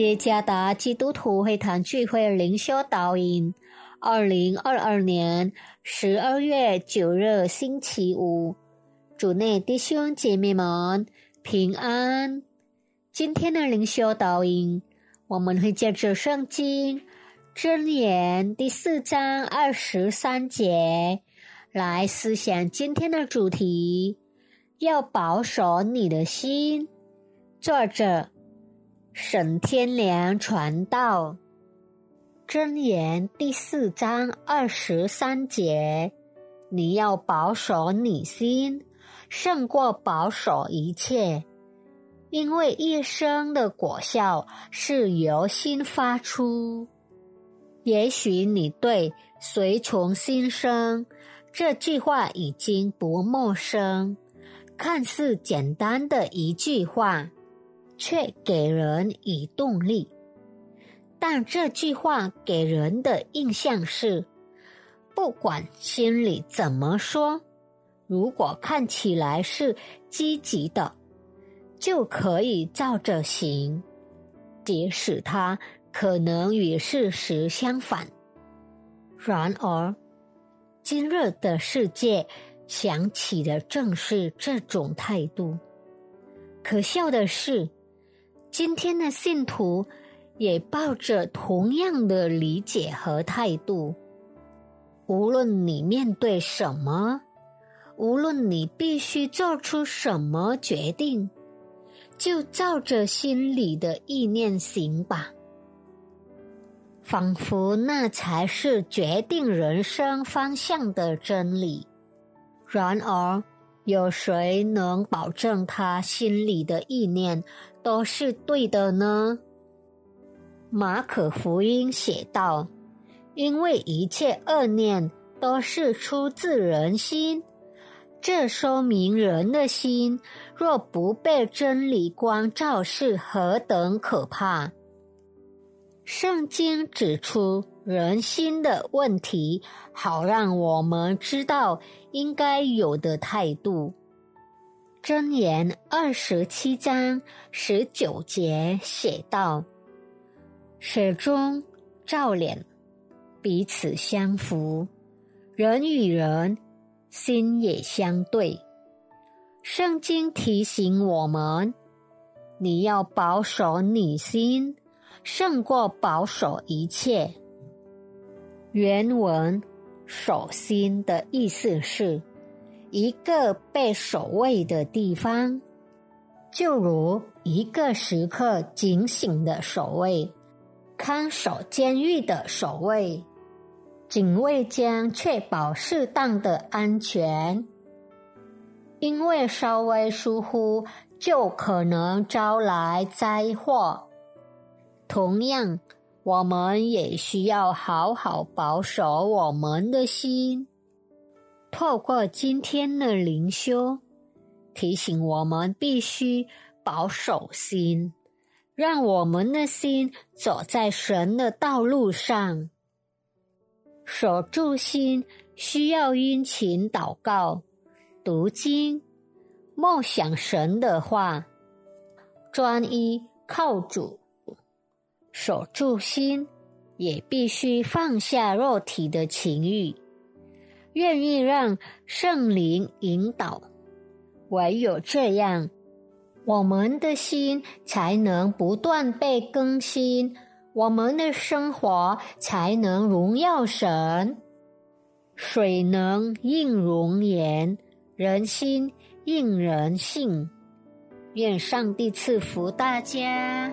耶加达基督徒会堂聚会灵修导引，二零二二年十二月九日星期五，主内弟兄姐妹们平安。今天的灵修导引，我们会借着圣经箴言第四章二十三节来思想今天的主题：要保守你的心。作者。沈天良传道真言第四章二十三节：你要保守你心，胜过保守一切，因为一生的果效是由心发出。也许你对“随从心生”这句话已经不陌生，看似简单的一句话。却给人以动力，但这句话给人的印象是：不管心里怎么说，如果看起来是积极的，就可以照着行，即使它可能与事实相反。然而，今日的世界想起的正是这种态度。可笑的是。今天的信徒也抱着同样的理解和态度。无论你面对什么，无论你必须做出什么决定，就照着心里的意念行吧。仿佛那才是决定人生方向的真理。然而，有谁能保证他心里的意念都是对的呢？马可福音写道：“因为一切恶念都是出自人心，这说明人的心若不被真理光照，是何等可怕。”圣经指出人心的问题，好让我们知道。应该有的态度。箴言二十七章十九节写道：“始终照脸，彼此相扶，人与人心也相对。”圣经提醒我们：你要保守你心，胜过保守一切。原文。守心的意思是一个被守卫的地方，就如一个时刻警醒的守卫，看守监狱的守卫，警卫将确保适当的安全，因为稍微疏忽就可能招来灾祸。同样。我们也需要好好保守我们的心。透过今天的灵修，提醒我们必须保守心，让我们的心走在神的道路上。守住心需要殷勤祷告、读经、梦想神的话，专一靠主。守住心，也必须放下肉体的情欲，愿意让圣灵引导。唯有这样，我们的心才能不断被更新，我们的生活才能荣耀神。水能映容颜，人心映人性。愿上帝赐福大家。